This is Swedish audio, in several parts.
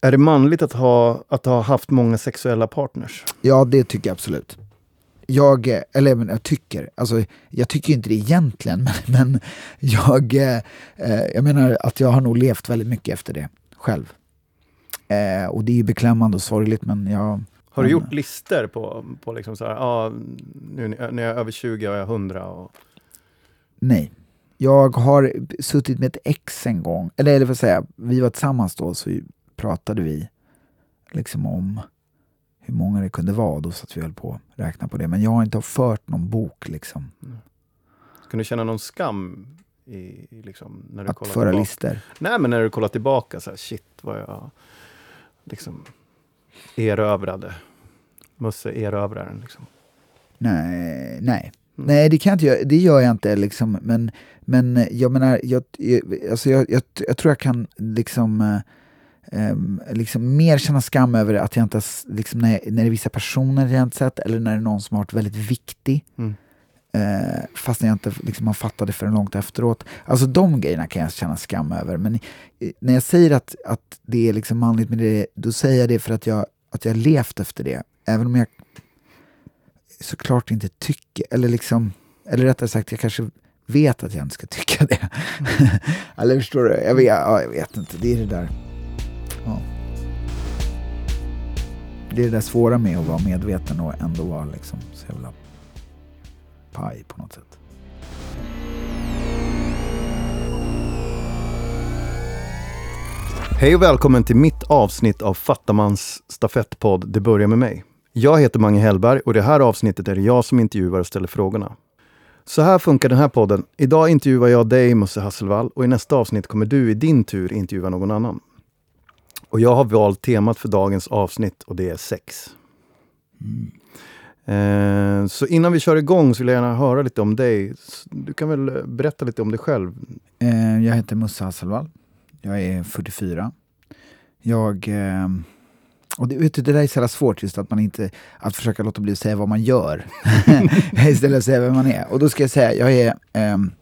Är det manligt att ha, att ha haft många sexuella partners? Ja, det tycker jag absolut. Jag, eh, eller men jag tycker, alltså jag tycker inte det egentligen, men, men jag, eh, eh, jag menar att jag har nog levt väldigt mycket efter det själv. Eh, och det är ju beklämmande och sorgligt, men jag... Har du gjort listor på, på liksom så här, ah, nu när jag är över 20 har jag 100? Och... Nej. Jag har suttit med ett ex en gång, eller, eller vad säga, vi var tillsammans då, så pratade vi liksom om hur många det kunde vara. Då satt vi höll på att räkna på det. Men jag har inte fört någon bok liksom. Mm. Kan du känna någon skam i, liksom, när du Att kollar föra tillbaka? listor? Nej, men när du kollar tillbaka, så här, shit vad jag liksom erövrade. Musse erövraren liksom. Nej, nej. Mm. Nej, det kan jag inte göra. Det gör jag inte. Liksom. Men, men jag menar, jag, jag, alltså jag, jag, jag tror jag kan liksom, eh, em, liksom mer känna skam över att jag inte liksom, när, när det är vissa personer jag inte sett eller när det är någon som har varit väldigt viktig. Mm. Eh, fast jag inte liksom, har fattat det förrän långt efteråt. Alltså de grejerna kan jag känna skam över. Men när jag säger att, att det är liksom manligt med det, då säger jag det för att jag, att jag levt efter det. Även om jag såklart inte tycker, eller liksom, eller rättare sagt, jag kanske vet att jag inte ska tycka det. eller förstår du? Jag vet, ja, jag vet inte, det är det där. Ja. Det är det där svåra med att vara medveten och ändå vara liksom så jävla paj på något sätt. Hej och välkommen till mitt avsnitt av Fattamans stafettpodd Det börjar med mig. Jag heter Mange Hellberg och i det här avsnittet är det jag som intervjuar och ställer frågorna. Så här funkar den här podden. Idag intervjuar jag dig, Musse Hasselvall, och i nästa avsnitt kommer du i din tur intervjua någon annan. Och jag har valt temat för dagens avsnitt och det är sex. Eh, så innan vi kör igång så vill jag gärna höra lite om dig. Du kan väl eh, berätta lite om dig själv? Eh, jag heter Musse Hasselvall. Jag är 44. Jag... Eh, och det, vet du, det där är så jävla svårt, just att man inte... Att försöka låta bli att säga vad man gör. Istället för att säga vem man är. Och då ska jag säga, jag är... Ehm,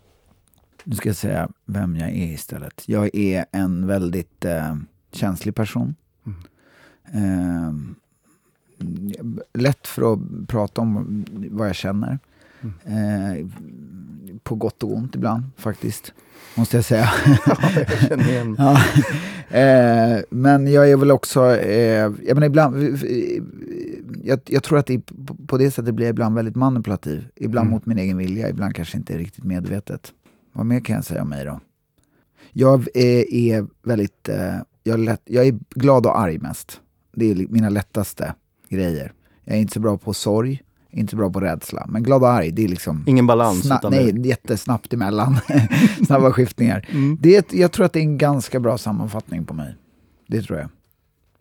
nu ska jag säga vem jag är istället. Jag är en väldigt eh, känslig person. Ehm, lätt för att prata om vad jag känner. Eh, på gott och ont ibland, faktiskt. Måste jag säga. jag känner igen Ja. Eh, men jag är väl också, eh, jag menar ibland, jag, jag tror att det på det sättet blir jag ibland väldigt manipulativ. Ibland Mm. mot min egen vilja, ibland kanske inte riktigt medvetet. Vad mer kan jag säga om mig då? Jag är, är väldigt, eh, jag, är lätt, jag är glad och arg mest. Det är mina lättaste grejer. Jag är inte så bra på sorg, inte så bra på rädsla. Men glad och arg, det är liksom Ingen balans. Sna- utan nej, det- jättesnabbt emellan. Snabba skiftningar. Mm. Det är ett, jag tror att det är en ganska bra sammanfattning på mig. Det tror jag.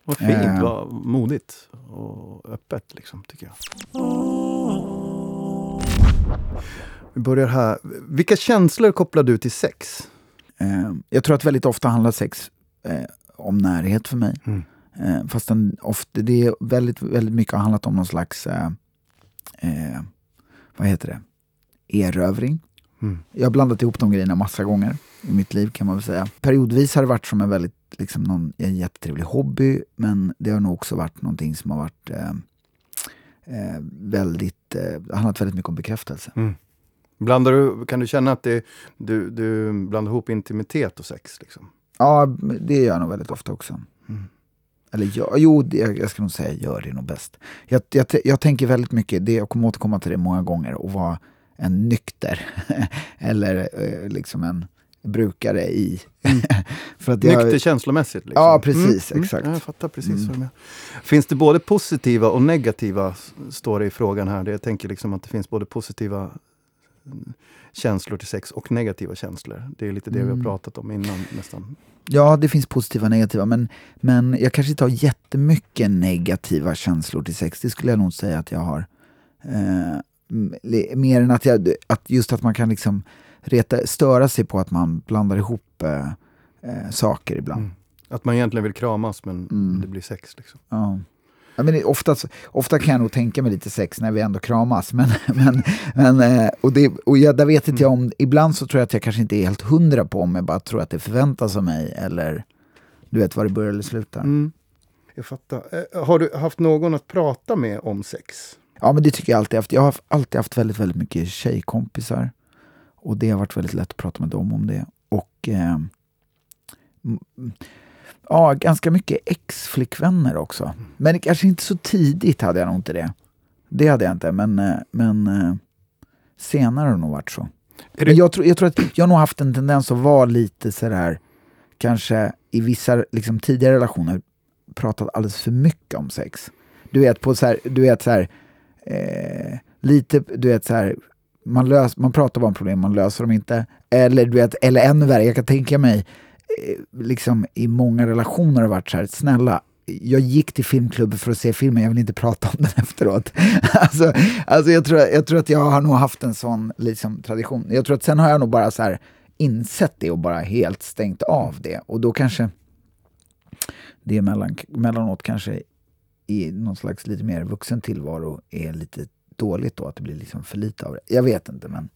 Vad fint, Eh. vad modigt och öppet liksom, tycker jag. Vi börjar här. Vilka känslor kopplar du till sex? Eh, jag tror att väldigt ofta handlar sex eh, om närhet för mig. Mm. Eh, fast den, ofta, det är väldigt, väldigt mycket har handlat om någon slags, eh, eh, vad heter det, erövring. Mm. Jag har blandat ihop de grejerna massa gånger i mitt liv kan man väl säga. Periodvis har det varit som en väldigt, liksom någon, en jättetrevlig hobby, men det har nog också varit någonting som har varit eh, eh, väldigt, eh, handlat väldigt mycket om bekräftelse. Blandar du, kan du känna att det, du, du blandar ihop intimitet och sex? Liksom? Ja, det gör jag nog väldigt ofta också. Mm. Eller ja, jo, det, jag jag ska nog säga gör det nog bäst. Jag, jag, jag tänker väldigt mycket, det, jag kommer återkomma till det många gånger, att vara en nykter eller eh, liksom en brukare i... För att jag, Nykter känslomässigt? Liksom. Ja, precis, exakt. Ja, jag fattar precis. Mm. menar. Finns det både positiva och negativa, står det i frågan här. Jag tänker liksom att det finns både positiva mm, känslor till sex och negativa känslor. Det är lite det vi har Mm. pratat om innan nästan. Ja, det finns positiva och negativa, men, men jag kanske inte har jättemycket negativa känslor till sex. Det skulle jag nog säga att jag har. Eh, mer än att, jag, att just att man kan liksom reta, störa sig på att man blandar ihop eh, eh, saker ibland. Mm. Att man egentligen vill kramas men Mm. det blir sex. Liksom. Ja. Ja, men ofta, ofta kan jag nog tänka mig lite sex när vi ändå kramas. Men, men, men, eh, och det, och jag, där vet inte jag om, ibland så tror jag att jag kanske inte är helt hundra på om jag bara tror att det förväntas av mig eller du vet var det börjar eller slutar. Mm. Jag fattar. Eh, har du haft någon att prata med om sex? Ja, men det tycker jag alltid haft. Jag har alltid haft väldigt, väldigt mycket tjejkompisar. Och det har varit väldigt lätt att prata med dem om det. Och eh, ja, ganska mycket ex-flickvänner också. Men kanske inte så tidigt hade jag nog inte det. Det hade jag inte, men, eh, men eh, senare har det nog varit så. Men jag, tror, jag tror att jag har nog haft en tendens att vara lite sådär, kanske i vissa liksom, tidigare relationer pratat alldeles för mycket om sex. Du vet, på så här, du vet så här, eh, lite, du vet så här, man, lös, man pratar bara om problem, man löser dem inte. Eller, du vet, eller ännu värre, jag kan tänka mig, Eh, liksom i många relationer har varit så här, snälla, jag gick till filmklubben för att se filmen, jag vill inte prata om den efteråt. alltså, alltså jag, tror, jag tror att jag har nog haft en sån liksom, tradition. Jag tror att sen har jag nog bara så här, insett det och bara helt stängt av det. Och då kanske det mellan, mellanåt kanske i någon slags lite mer vuxen tillvaro är lite dåligt då, att det blir liksom för lite av det. Jag vet inte men...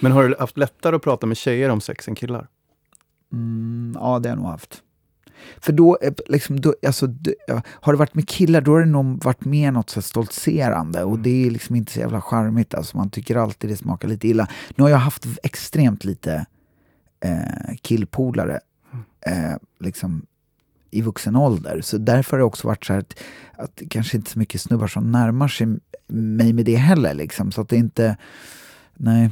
Men har du haft lättare att prata med tjejer om sex än killar? Mm, ja, det har jag nog haft. För då, eh, liksom, då alltså, har det varit med killar, då har det nog varit mer något så stoltserande och det är liksom inte så jävla charmigt. Alltså, man tycker alltid det smakar lite illa. Nu har jag haft extremt lite eh, killpolare. Eh, liksom, i vuxen ålder. Så därför har det också varit så här att, att det kanske inte så mycket snubbar som närmar sig mig med det heller. Liksom. Så att det inte... Nej.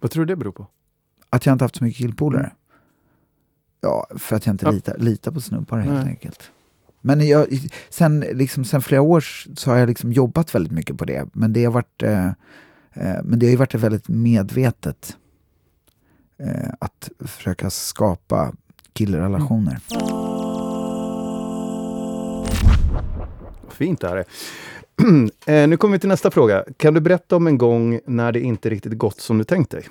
Vad tror du det beror på? Att jag inte haft så mycket killpolare? Mm. Ja, för att jag inte ja. litar, litar på snubbar helt Nej. enkelt. Men jag, sen, liksom, sen flera år så har jag liksom jobbat väldigt mycket på det. Men det har varit, eh, eh, men det har varit väldigt medvetet eh, att försöka skapa killrelationer. Mm. Fint det här är. eh, nu kommer vi till nästa fråga. Kan du berätta om en gång när det inte riktigt gått som du tänkt dig?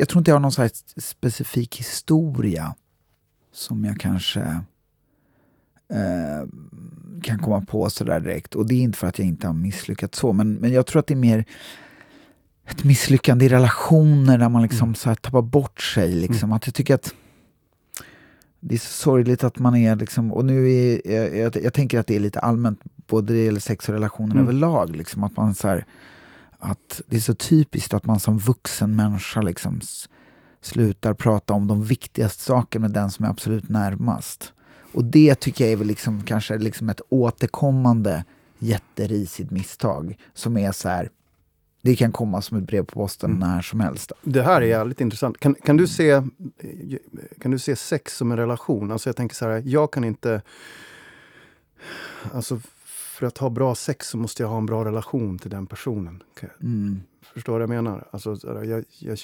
Jag tror inte jag har någon så specifik historia som jag kanske eh, kan komma på sådär direkt. Och det är inte för att jag inte har misslyckats så, men, men jag tror att det är mer ett misslyckande i relationer där man liksom mm. så här tappar bort sig. Liksom. Mm. Att jag tycker att det är så sorgligt att man är liksom, och nu är jag, jag, jag tänker att det är lite allmänt, både det gäller sex och relationer mm. överlag, liksom, att man så här, att det är så typiskt att man som vuxen människa liksom slutar prata om de viktigaste sakerna med den som är absolut närmast. Och det tycker jag är väl liksom, kanske liksom ett återkommande jätterisigt misstag som är så här, det kan komma som ett brev på posten mm. när som helst. Det här är jävligt intressant. Kan, kan, du se, kan du se sex som en relation? Alltså jag tänker så här, jag kan inte... Alltså för att ha bra sex så måste jag ha en bra relation till den personen. Mm. Förstår du vad jag menar? Alltså, jag, jag,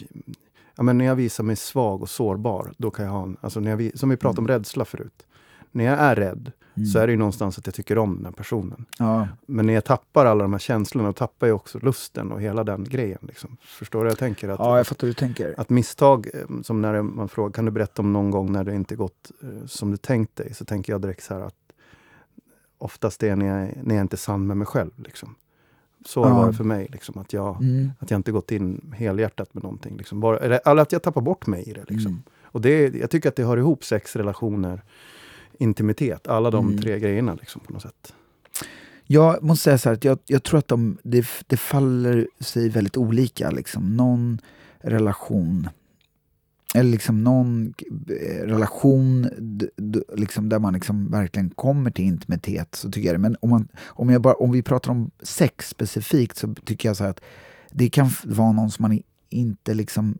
ja, men när jag visar mig svag och sårbar, då kan jag ha en... Alltså när jag, som vi pratade mm. om rädsla förut. När jag är rädd, mm. så är det ju någonstans att jag tycker om den personen. Ja. Men när jag tappar alla de här känslorna, då tappar jag också lusten och hela den grejen. Liksom. Förstår du vad jag tänker? Att, ja, jag fattar hur du tänker. Att misstag, eh, som när man frågar, kan du berätta om någon gång när det inte gått uh, som du tänkt dig? Så tänker jag direkt så här att oftast det är när jag, när jag inte är sann med mig själv. Liksom. Så har det varit för mig. Liksom, att, jag, mm. att jag inte gått in helhjärtat med någonting. Liksom. Bara, eller att jag tappar bort mig i det. Liksom. Mm. Och det, jag tycker att det hör ihop sex, relationer, intimitet. Alla de mm. tre grejerna liksom, på något sätt. Jag måste säga så här, att jag, jag tror att de, det, det, faller sig väldigt olika. Liksom. Någon relation eller liksom någon eh, relation liksom där man liksom verkligen kommer till intimitet. så tycker jag det. Men om, man, om, jag bara, om vi pratar om sex specifikt så tycker jag så att det kan vara någon som man inte liksom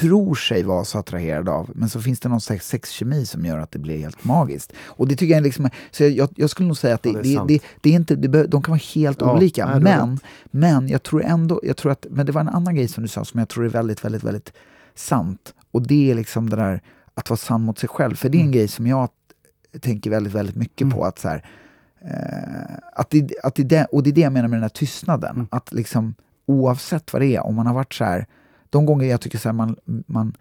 tror sig vara så attraherad av, men så finns det någon slags sexkemi som gör att det blir helt magiskt. Och det tycker jag liksom, så jag, jag skulle nog säga att det, ja, det, är, det, det, är inte, det, de kan vara helt ja, olika. Nej, men, men jag tror ändå, jag tror att, men det var en annan grej som du sa som jag tror är väldigt, väldigt, väldigt sant. Och det är liksom det där att vara sann mot sig själv. För det är en mm. grej som jag tänker väldigt, väldigt mycket mm. på. att så här, eh, att det, att det, Och det är det jag menar med den här tystnaden. Mm. Att liksom oavsett vad det är, om man har varit så här de gånger jag tycker att man, man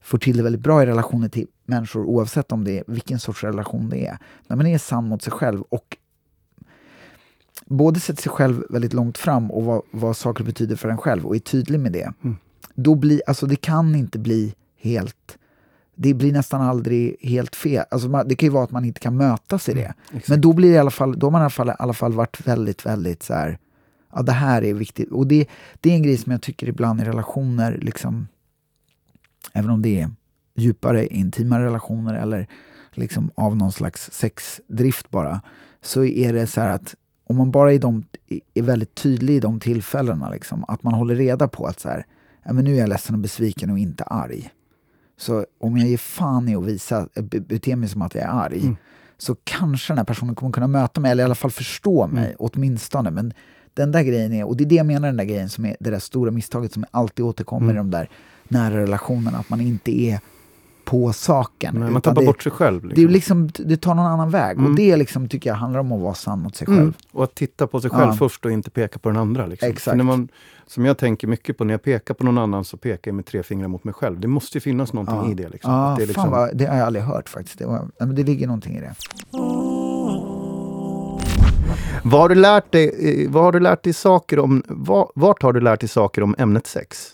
får till det väldigt bra i relationer till människor oavsett om det är vilken sorts relation det är. När man är sann mot sig själv och både sätter sig själv väldigt långt fram och vad, vad saker betyder för en själv och är tydlig med det. Mm. Då blir, alltså det kan inte bli helt det blir nästan aldrig helt fel. Alltså man, det kan ju vara att man inte kan mötas i det. Exakt. Men då blir det i alla fall, då har man i alla fall, i alla fall varit väldigt, väldigt så här, ja det här är viktigt. Och det, det är en grej som jag tycker ibland i relationer, liksom, även om det är djupare, intima relationer eller liksom av någon slags sexdrift bara, så är det så här att om man bara är, de, är väldigt tydlig i de tillfällena, liksom, att man håller reda på att så här, ja, men nu är jag ledsen och besviken och inte arg. Så om jag ger fan i att visa, bete mig som att jag är arg, Mm. så kanske den här personen kommer kunna möta mig, eller i alla fall förstå mig, Mm. åtminstone. Men den där grejen är, och det är det jag menar, den där grejen som är det där stora misstaget som alltid återkommer Mm. i de där nära relationerna, att man inte är på saken. Men man tappar det, bort sig själv. det, är Liksom. liksom, det tar någon annan väg. Mm. Och det liksom, tycker jag handlar om att vara sann mot sig själv. Mm. Och att titta på sig själv Ja. först och inte peka på den andra. Liksom. Exakt. För när man, som jag tänker mycket på, när jag pekar på någon annan så pekar jag med tre fingrar mot mig själv. Det måste ju finnas någonting Ja. i det. Liksom. Ja, Att det, är liksom fan vad, det har jag aldrig hört faktiskt. Det, var, det ligger någonting i det. Vad, har du lärt dig, eh, vad har du lärt dig saker om, vad, vart har du lärt dig saker om ämnet sex?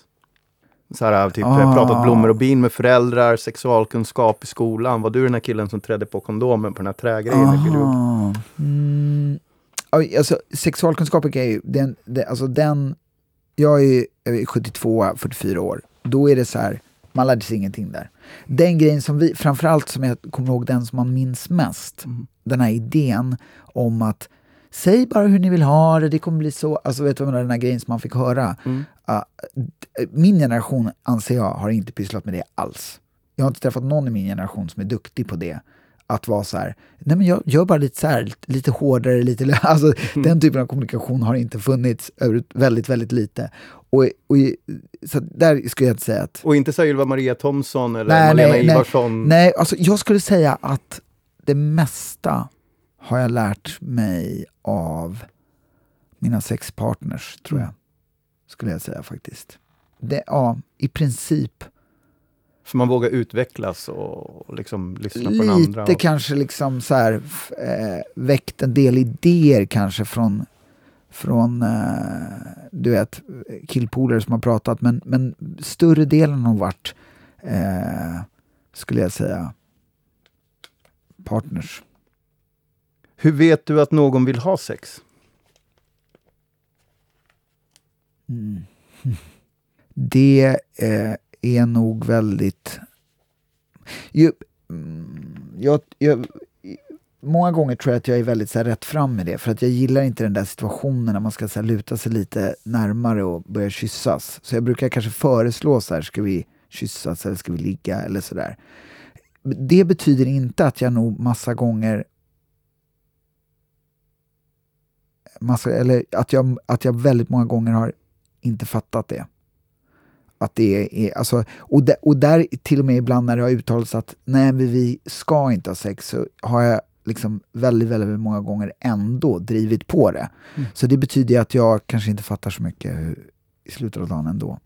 Så här, typ, Ah. ah. pratat blommor och bin med föräldrar, sexualkunskap i skolan. Var du den här killen som trädde på kondomen på den här trägrejen i? Aha. Mm. Alltså, sexualkunskap är ju, den, det, alltså den, jag är, jag är 72, 44 år. Då är det så här, man lärde sig ingenting där. Den grejen som vi, framförallt som jag kommer ihåg den som man minns mest, Mm. den här idén om att säg bara hur ni vill ha det, det kommer bli så. Alltså vet du vad jag menar, den här grejen som man fick höra. Mm. D- min generation, anser jag, har inte pysslat med det alls. Jag har inte träffat någon i min generation som är duktig på det. Att vara så här, nej men jag gör bara lite så här, lite- hårdare, lite... Alltså, Den typen av kommunikation har inte funnits över väldigt, väldigt lite. Och, och, så där skulle jag inte säga att... Och inte så Ylva Maria Thomsson eller Nej, Malena nej, nej. Ivarsson. Nej, alltså jag skulle säga att det mesta har jag lärt mig av mina sexpartners, tror jag. Skulle jag säga faktiskt. Det, ja, i princip. För man vågar utvecklas och liksom lyssna på den andra. Lite Och, kanske liksom så här, eh, väckt en del idéer kanske från, från eh, du vet, killpolare som har pratat. Men, men större delen har varit, eh, skulle jag säga, partners. Hur vet du att någon vill ha sex? Mm. Det eh, är nog väldigt... Ju, mm, jag, jag, många gånger tror jag att jag är väldigt så här, rätt fram med det. För att jag gillar inte den där situationen när man ska så här, luta sig lite närmare och börja kyssas. Så jag brukar kanske föreslå så här, ska vi kyssas eller ska vi ligga eller sådär. Det betyder inte att jag nog massa gånger massa, eller att jag, att jag väldigt många gånger har inte fattat det. Att det är, alltså, och, där, och där till och med ibland när det har uttalats att nej men vi ska inte ha sex så har jag liksom väldigt, väldigt många gånger ändå drivit på det. Mm. Så det betyder ju att jag kanske inte fattar så mycket i slutet av dagen ändå.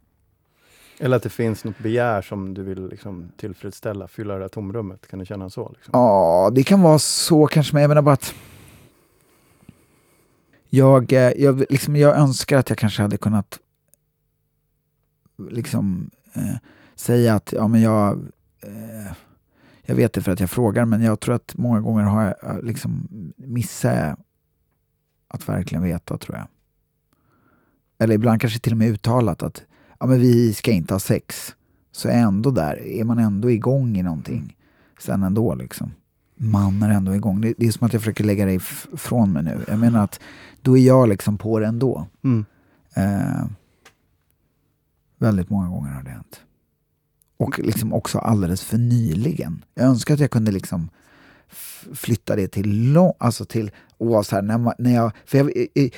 Eller att det finns något begär som du vill liksom tillfredsställa, fylla det där tomrummet. Kan du känna så? Liksom? Ja, det kan vara så kanske, men jag menar bara att jag, eh, jag, liksom, jag önskar att jag kanske hade kunnat liksom eh, säga att ja, men jag, eh, jag vet det för att jag frågar, men jag tror att många gånger har jag eh, liksom missat att verkligen veta, tror jag. Eller ibland kanske till och med uttalat att ja, men vi ska inte ha sex. Så är jag ändå där, är man ändå igång i någonting sen ändå liksom. Man är ändå igång. Det, det är som att jag försöker lägga if- ifrån mig nu. Jag menar att då är jag liksom på det ändå. Mm. Eh, väldigt många gånger har det hänt. Och liksom också alldeles för nyligen. Jag önskar att jag kunde liksom flytta det till lång, alltså till vara så här, när, man, när jag, för, jag,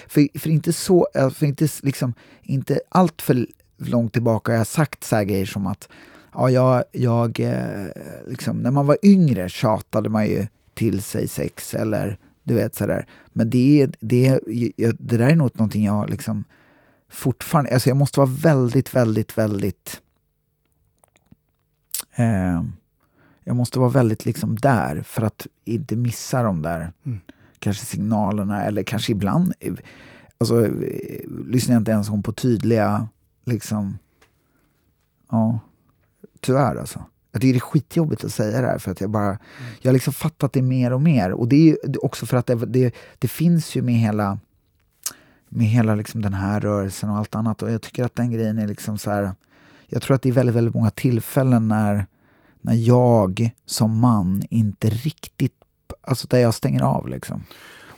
för, för inte så, eh, för inte liksom, inte allt för långt tillbaka har jag sagt så här grejer som att ja, jag, jag eh, liksom, när man var yngre tjatade man ju till sig sex eller du vet sådär. Men det, det, det där är nog någonting jag liksom fortfarande, alltså jag måste vara väldigt, väldigt, väldigt eh, jag måste vara väldigt liksom där för att inte missa de där Mm. kanske signalerna eller kanske ibland alltså, eh, lyssnar jag inte ens om på tydliga liksom ja, tyvärr alltså. Jag tycker det är skitjobbigt att säga det här för att jag bara, jag har liksom fattat det mer och mer. Och det är ju också för att det, det, det finns ju med hela, med hela liksom den här rörelsen och allt annat. Och jag tycker att den grejen är liksom så här, jag tror att det är väldigt, väldigt många tillfällen när, när jag som man inte riktigt, alltså där jag stänger av liksom.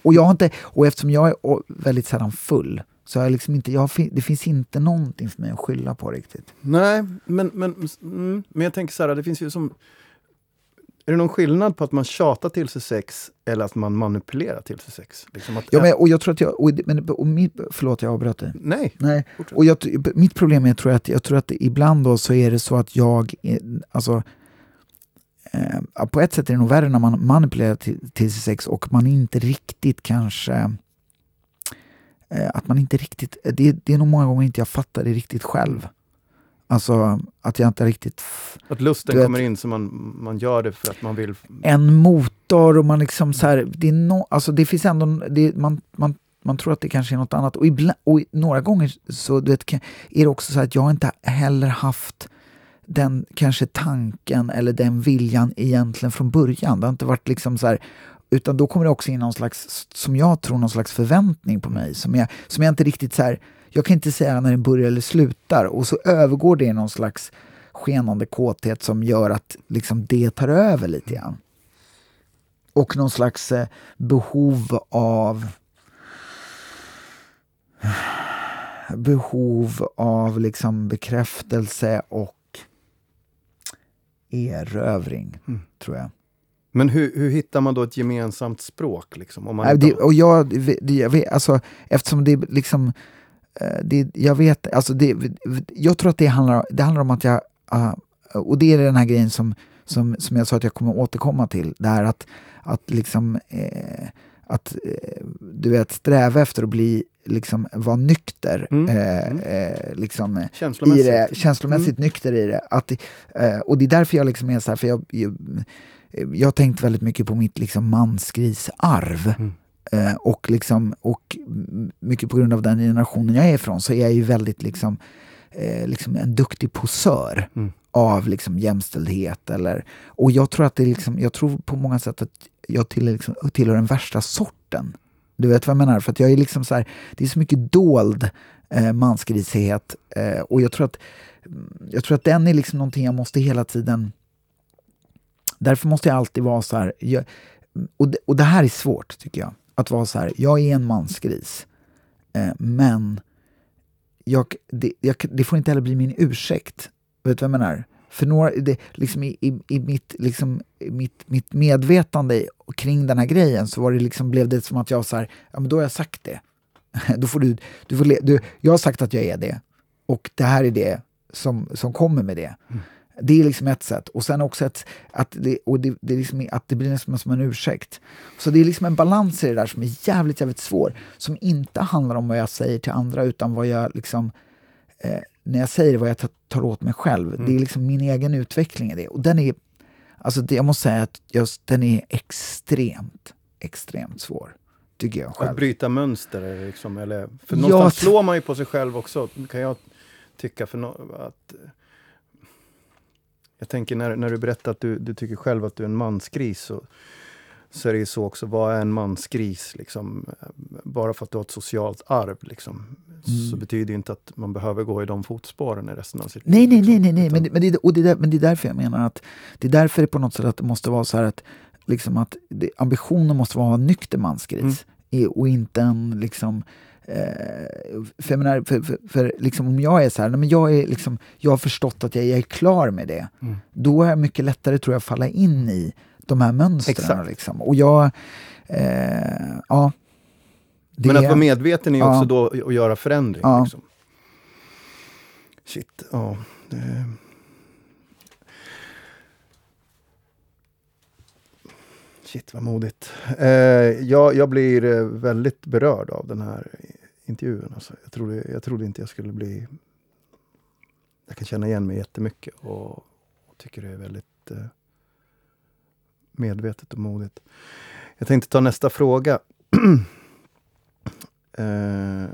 Och, jag har inte, och eftersom jag är väldigt sällan full så jag liksom inte, jag, det finns inte någonting för mig att skylla på riktigt. Nej, men, men, mm, men jag tänker så här, det finns ju som... Är det någon skillnad på att man tjatar till sig sex eller att man manipulerar till sig sex? Liksom att, ja, men, och jag tror att jag... Och, men, och mitt, förlåt, jag avbröt dig. Nej. Nej. Och jag, mitt problem är tror jag, att, jag tror att ibland då så är det så att jag... Alltså, eh, på ett sätt är det nog värre när man manipulerar till, till sig sex och man inte riktigt kanske Eh, att man inte riktigt, eh, det, det är nog många gånger inte jag fattar det riktigt själv. Alltså att jag inte riktigt... Att lusten vet, kommer in så man, man gör det för att man vill... En motor och man liksom så här, det, är no, alltså det finns ändå, det, man, man, man tror att det kanske är något annat. Och, ibland, och några gånger så vet, är det också så att jag inte heller haft den kanske tanken eller den viljan egentligen från början. Det har inte varit liksom så här, utan då kommer det också in någon slags, som jag tror, någon slags förväntning på mig som jag, som jag inte riktigt så här, jag kan inte säga när den börjar eller slutar och så övergår det i någon slags skenande kåthet som gör att liksom det tar över lite grann. Och någon slags eh, behov av behov av liksom bekräftelse och erövring, mm. tror jag. Men hur, hur hittar man då ett gemensamt språk? Liksom, om man det, och jag, det, jag vet, alltså, eftersom det liksom... Eh, det, jag vet, alltså det, jag tror att det handlar, det handlar om att jag... Uh, och det är den här grejen som, som, som jag sa att jag kommer återkomma till. Det här att, att liksom... Eh, att eh, du vet, sträva efter att bli liksom vara nykter. Mm. Mm. eh, liksom, känslomässigt. I det, känslomässigt mm. nykter i det. Att, eh, och det är därför jag liksom är så här, för jag, jag, jag har tänkt väldigt mycket på mitt liksom mansgrisarv. Mm. Eh, och, liksom, och mycket på grund av den generationen jag är ifrån så är jag ju väldigt liksom, eh, liksom en duktig posör mm. av liksom jämställdhet. Eller, och jag tror att det liksom, jag tror på många sätt att jag tillhör, liksom, tillhör den värsta sorten. Du vet vad jag menar? För att jag är liksom så här, det är så mycket dold eh, mansgrisighet eh, och jag tror att jag tror att den är liksom någonting jag måste hela tiden Därför måste jag alltid vara så här, jag, och, det, och det här är svårt tycker jag, att vara så här, jag är en mansgris, eh, men jag, det, jag, det, får inte heller bli min ursäkt. Vet du vad jag menar? För några, det, liksom i, i, i mitt, liksom, mitt, mitt medvetande kring den här grejen så var det liksom, blev det som att jag så här, ja men då har jag sagt det. då får du, du får, du, jag har sagt att jag är det och det här är det som, som kommer med det. Mm. Det är liksom ett sätt. Och sen också ett, att, det, och det, det, är liksom, att det blir nästan som en ursäkt. Så det är liksom en balans i det där som är jävligt, jävligt svår. Som inte handlar om vad jag säger till andra utan vad jag liksom eh, när jag säger vad jag tar, åt mig själv. Mm. Det är liksom min egen utveckling i det. Och den är, alltså det, jag måste säga att just, den är extremt, extremt svår. Tycker jag själv. Att bryta mönster, liksom, eller, för någonstans ja, slår man ju på sig själv också, kan jag tycka. För no, att jag tänker när, när du berättar att du, du tycker själv att du är en mansgris så, så är det ju så också, vad är en mansgris? Liksom, bara för att du har ett socialt arv liksom, mm. så betyder det inte att man behöver gå i de fotspåren i resten av sitt liv. Nej, nej, liksom. nej, nej, men, men, det, och det, där, men det är därför jag menar att det är därför det på något sätt att det måste vara så här att, liksom att det, ambitionen måste vara en nykter mansgris mm. och inte en liksom för, menar, för, för, för liksom, om jag är så här, men jag, är liksom, jag har förstått att jag, jag är klar med det. Mm. Då är jag mycket lättare tror jag att falla in i de här mönstren. Liksom. Och jag, eh, ja. Det, men att vara medveten är ja, också då att göra förändring. Ja. Liksom. Shit, ja. Det... Shit vad modigt. Eh, jag, jag blir eh, väldigt berörd av den här intervjun. Alltså, jag, trodde, jag trodde inte jag skulle bli... Jag kan känna igen mig jättemycket och, och tycker det är väldigt eh, medvetet och modigt. Jag tänkte ta nästa fråga. eh,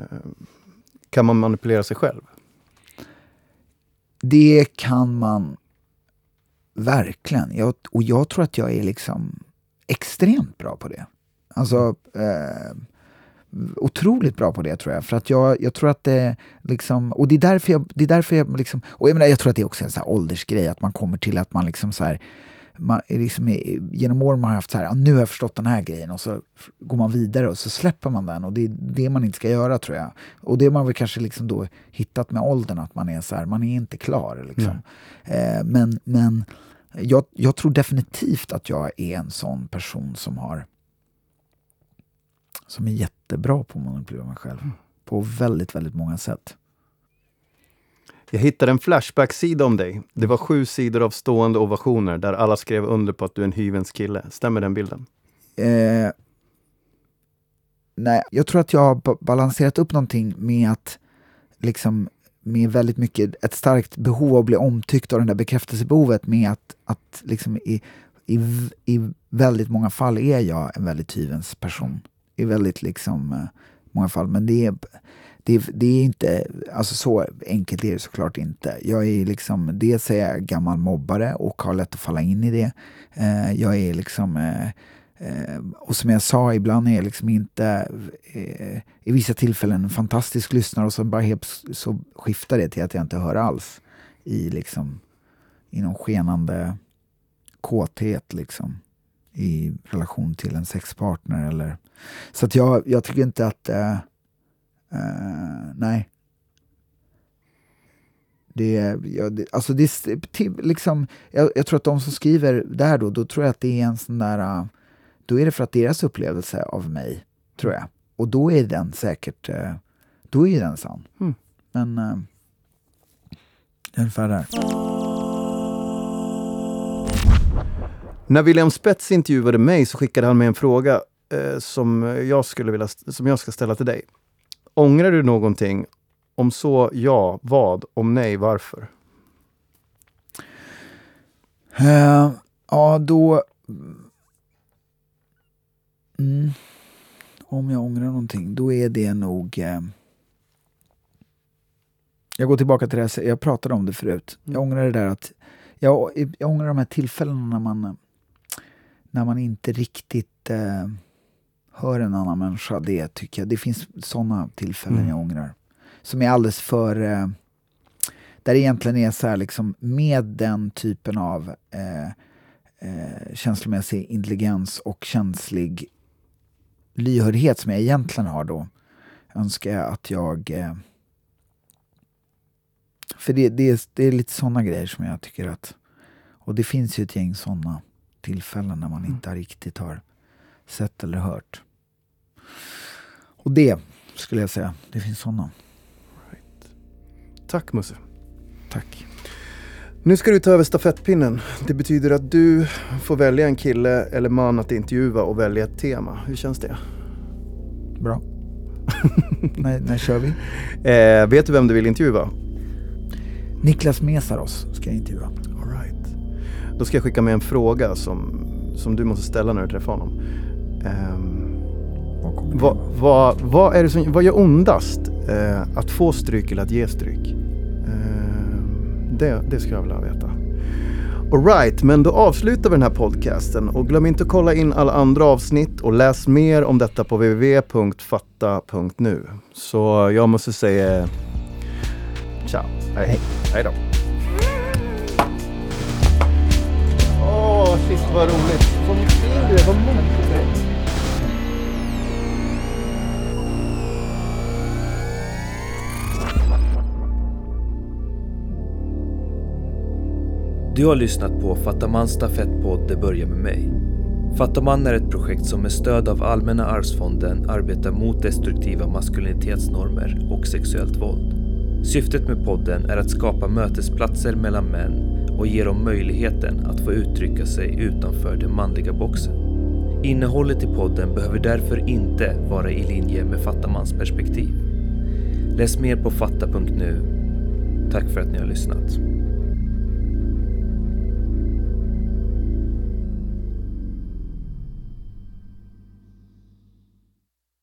kan man manipulera sig själv? Det kan man verkligen. Jag, och jag tror att jag är liksom extremt bra på det. Alltså eh, otroligt bra på det tror jag. För att jag, jag tror att det liksom, och det är därför jag, det är därför jag liksom, och jag menar jag tror att det är också en så åldersgrej, att man kommer till att man liksom så här, man, liksom, genom åren har man haft så här, nu har jag förstått den här grejen och så går man vidare och så släpper man den och det är det man inte ska göra tror jag. Och det har man väl kanske liksom då hittat med åldern, att man är så här, man är inte klar. Liksom. Eh, men men jag, jag tror definitivt att jag är en sån person som har som är jättebra på att manipulera mig själv. Mm. På väldigt, väldigt många sätt. Jag hittade en Flashback-sida om dig. Det var sju sidor av stående ovationer där alla skrev under på att du är en hyvens kille. Stämmer den bilden? Eh, nej, jag tror att jag har balanserat upp någonting med att liksom med väldigt mycket, ett starkt behov av att bli omtyckt av det där bekräftelsebehovet med att, att liksom i, i, i väldigt många fall är jag en väldigt hyvens person. I väldigt liksom eh, många fall, men det är det, det, är inte, alltså så enkelt är det såklart inte. Jag är liksom, dels är jag gammal mobbare och har lätt att falla in i det. Eh, jag är liksom, eh, eh, och som jag sa, ibland är jag liksom inte, eh, i vissa tillfällen, en fantastisk lyssnare och så bara helt så skiftar det till att jag inte hör alls. I liksom, i någon skenande kåthet liksom. I relation till en sexpartner eller så att jag, jag tycker inte att eh, eh nej. Det, ja, det, alltså det, liksom, jag, jag, tror att de som skriver där då, då tror jag att det är en sån där... Eh, då är det för att deras upplevelse av mig, tror jag. Och då är den säkert... Uh, då är den sann. Mm. Men... Uh, ungefär där. När William Spets intervjuade mig så skickade han med en fråga eh, som, jag skulle vilja, som jag ska ställa till dig. Ångrar du någonting? Om så, ja, vad? Om nej, varför? Uh, ja, då... Mm, om jag ångrar någonting, då är det nog... Uh, jag går tillbaka till det jag pratade om det förut. Jag mm. ångrar det där att... Jag, jag ångrar de här tillfällena när man, när man inte riktigt... Uh, hör en annan människa, det tycker jag. Det finns sådana tillfällen mm. jag ångrar. Som är alldeles för... Eh, där det egentligen är så här liksom med den typen av eh, eh, känslomässig intelligens och känslig lyhördhet som jag egentligen har då, önskar jag att jag... Eh, för det, det, är, det är lite sådana grejer som jag tycker att... Och det finns ju ett gäng sådana tillfällen när man mm. inte riktigt har sett eller hört. Och det skulle jag säga, det finns sådana. Right. Tack Musse. Tack. Nu ska du ta över stafettpinnen. Det betyder att du får välja en kille eller man att intervjua och välja ett tema. Hur känns det? Bra. när, när kör vi? Eh, vet du vem du vill intervjua? Niklas Mesaros ska jag intervjua. All right. Då ska jag skicka med en fråga som, som du måste ställa när du träffar honom. Um, vad, vad, vad, är det som, vad gör ondast? Eh, att få stryk eller att ge stryk? Det, det skulle jag vilja veta. Alright, men då avslutar vi den här podcasten och glöm inte att kolla in alla andra avsnitt och läs mer om detta på www.fatta.nu. Så jag måste säga ciao, hej, hej då. Åh, oh, shit vad roligt. Vad fin du är, vad modig Du har lyssnat på Fattamans stafettpodd Det börjar med mig. Fattaman är ett projekt som med stöd av Allmänna arvsfonden arbetar mot destruktiva maskulinitetsnormer och sexuellt våld. Syftet med podden är att skapa mötesplatser mellan män och ge dem möjligheten att få uttrycka sig utanför den manliga boxen. Innehållet i podden behöver därför inte vara i linje med Fattamans perspektiv. Läs mer på fatta.nu. Tack för att ni har lyssnat.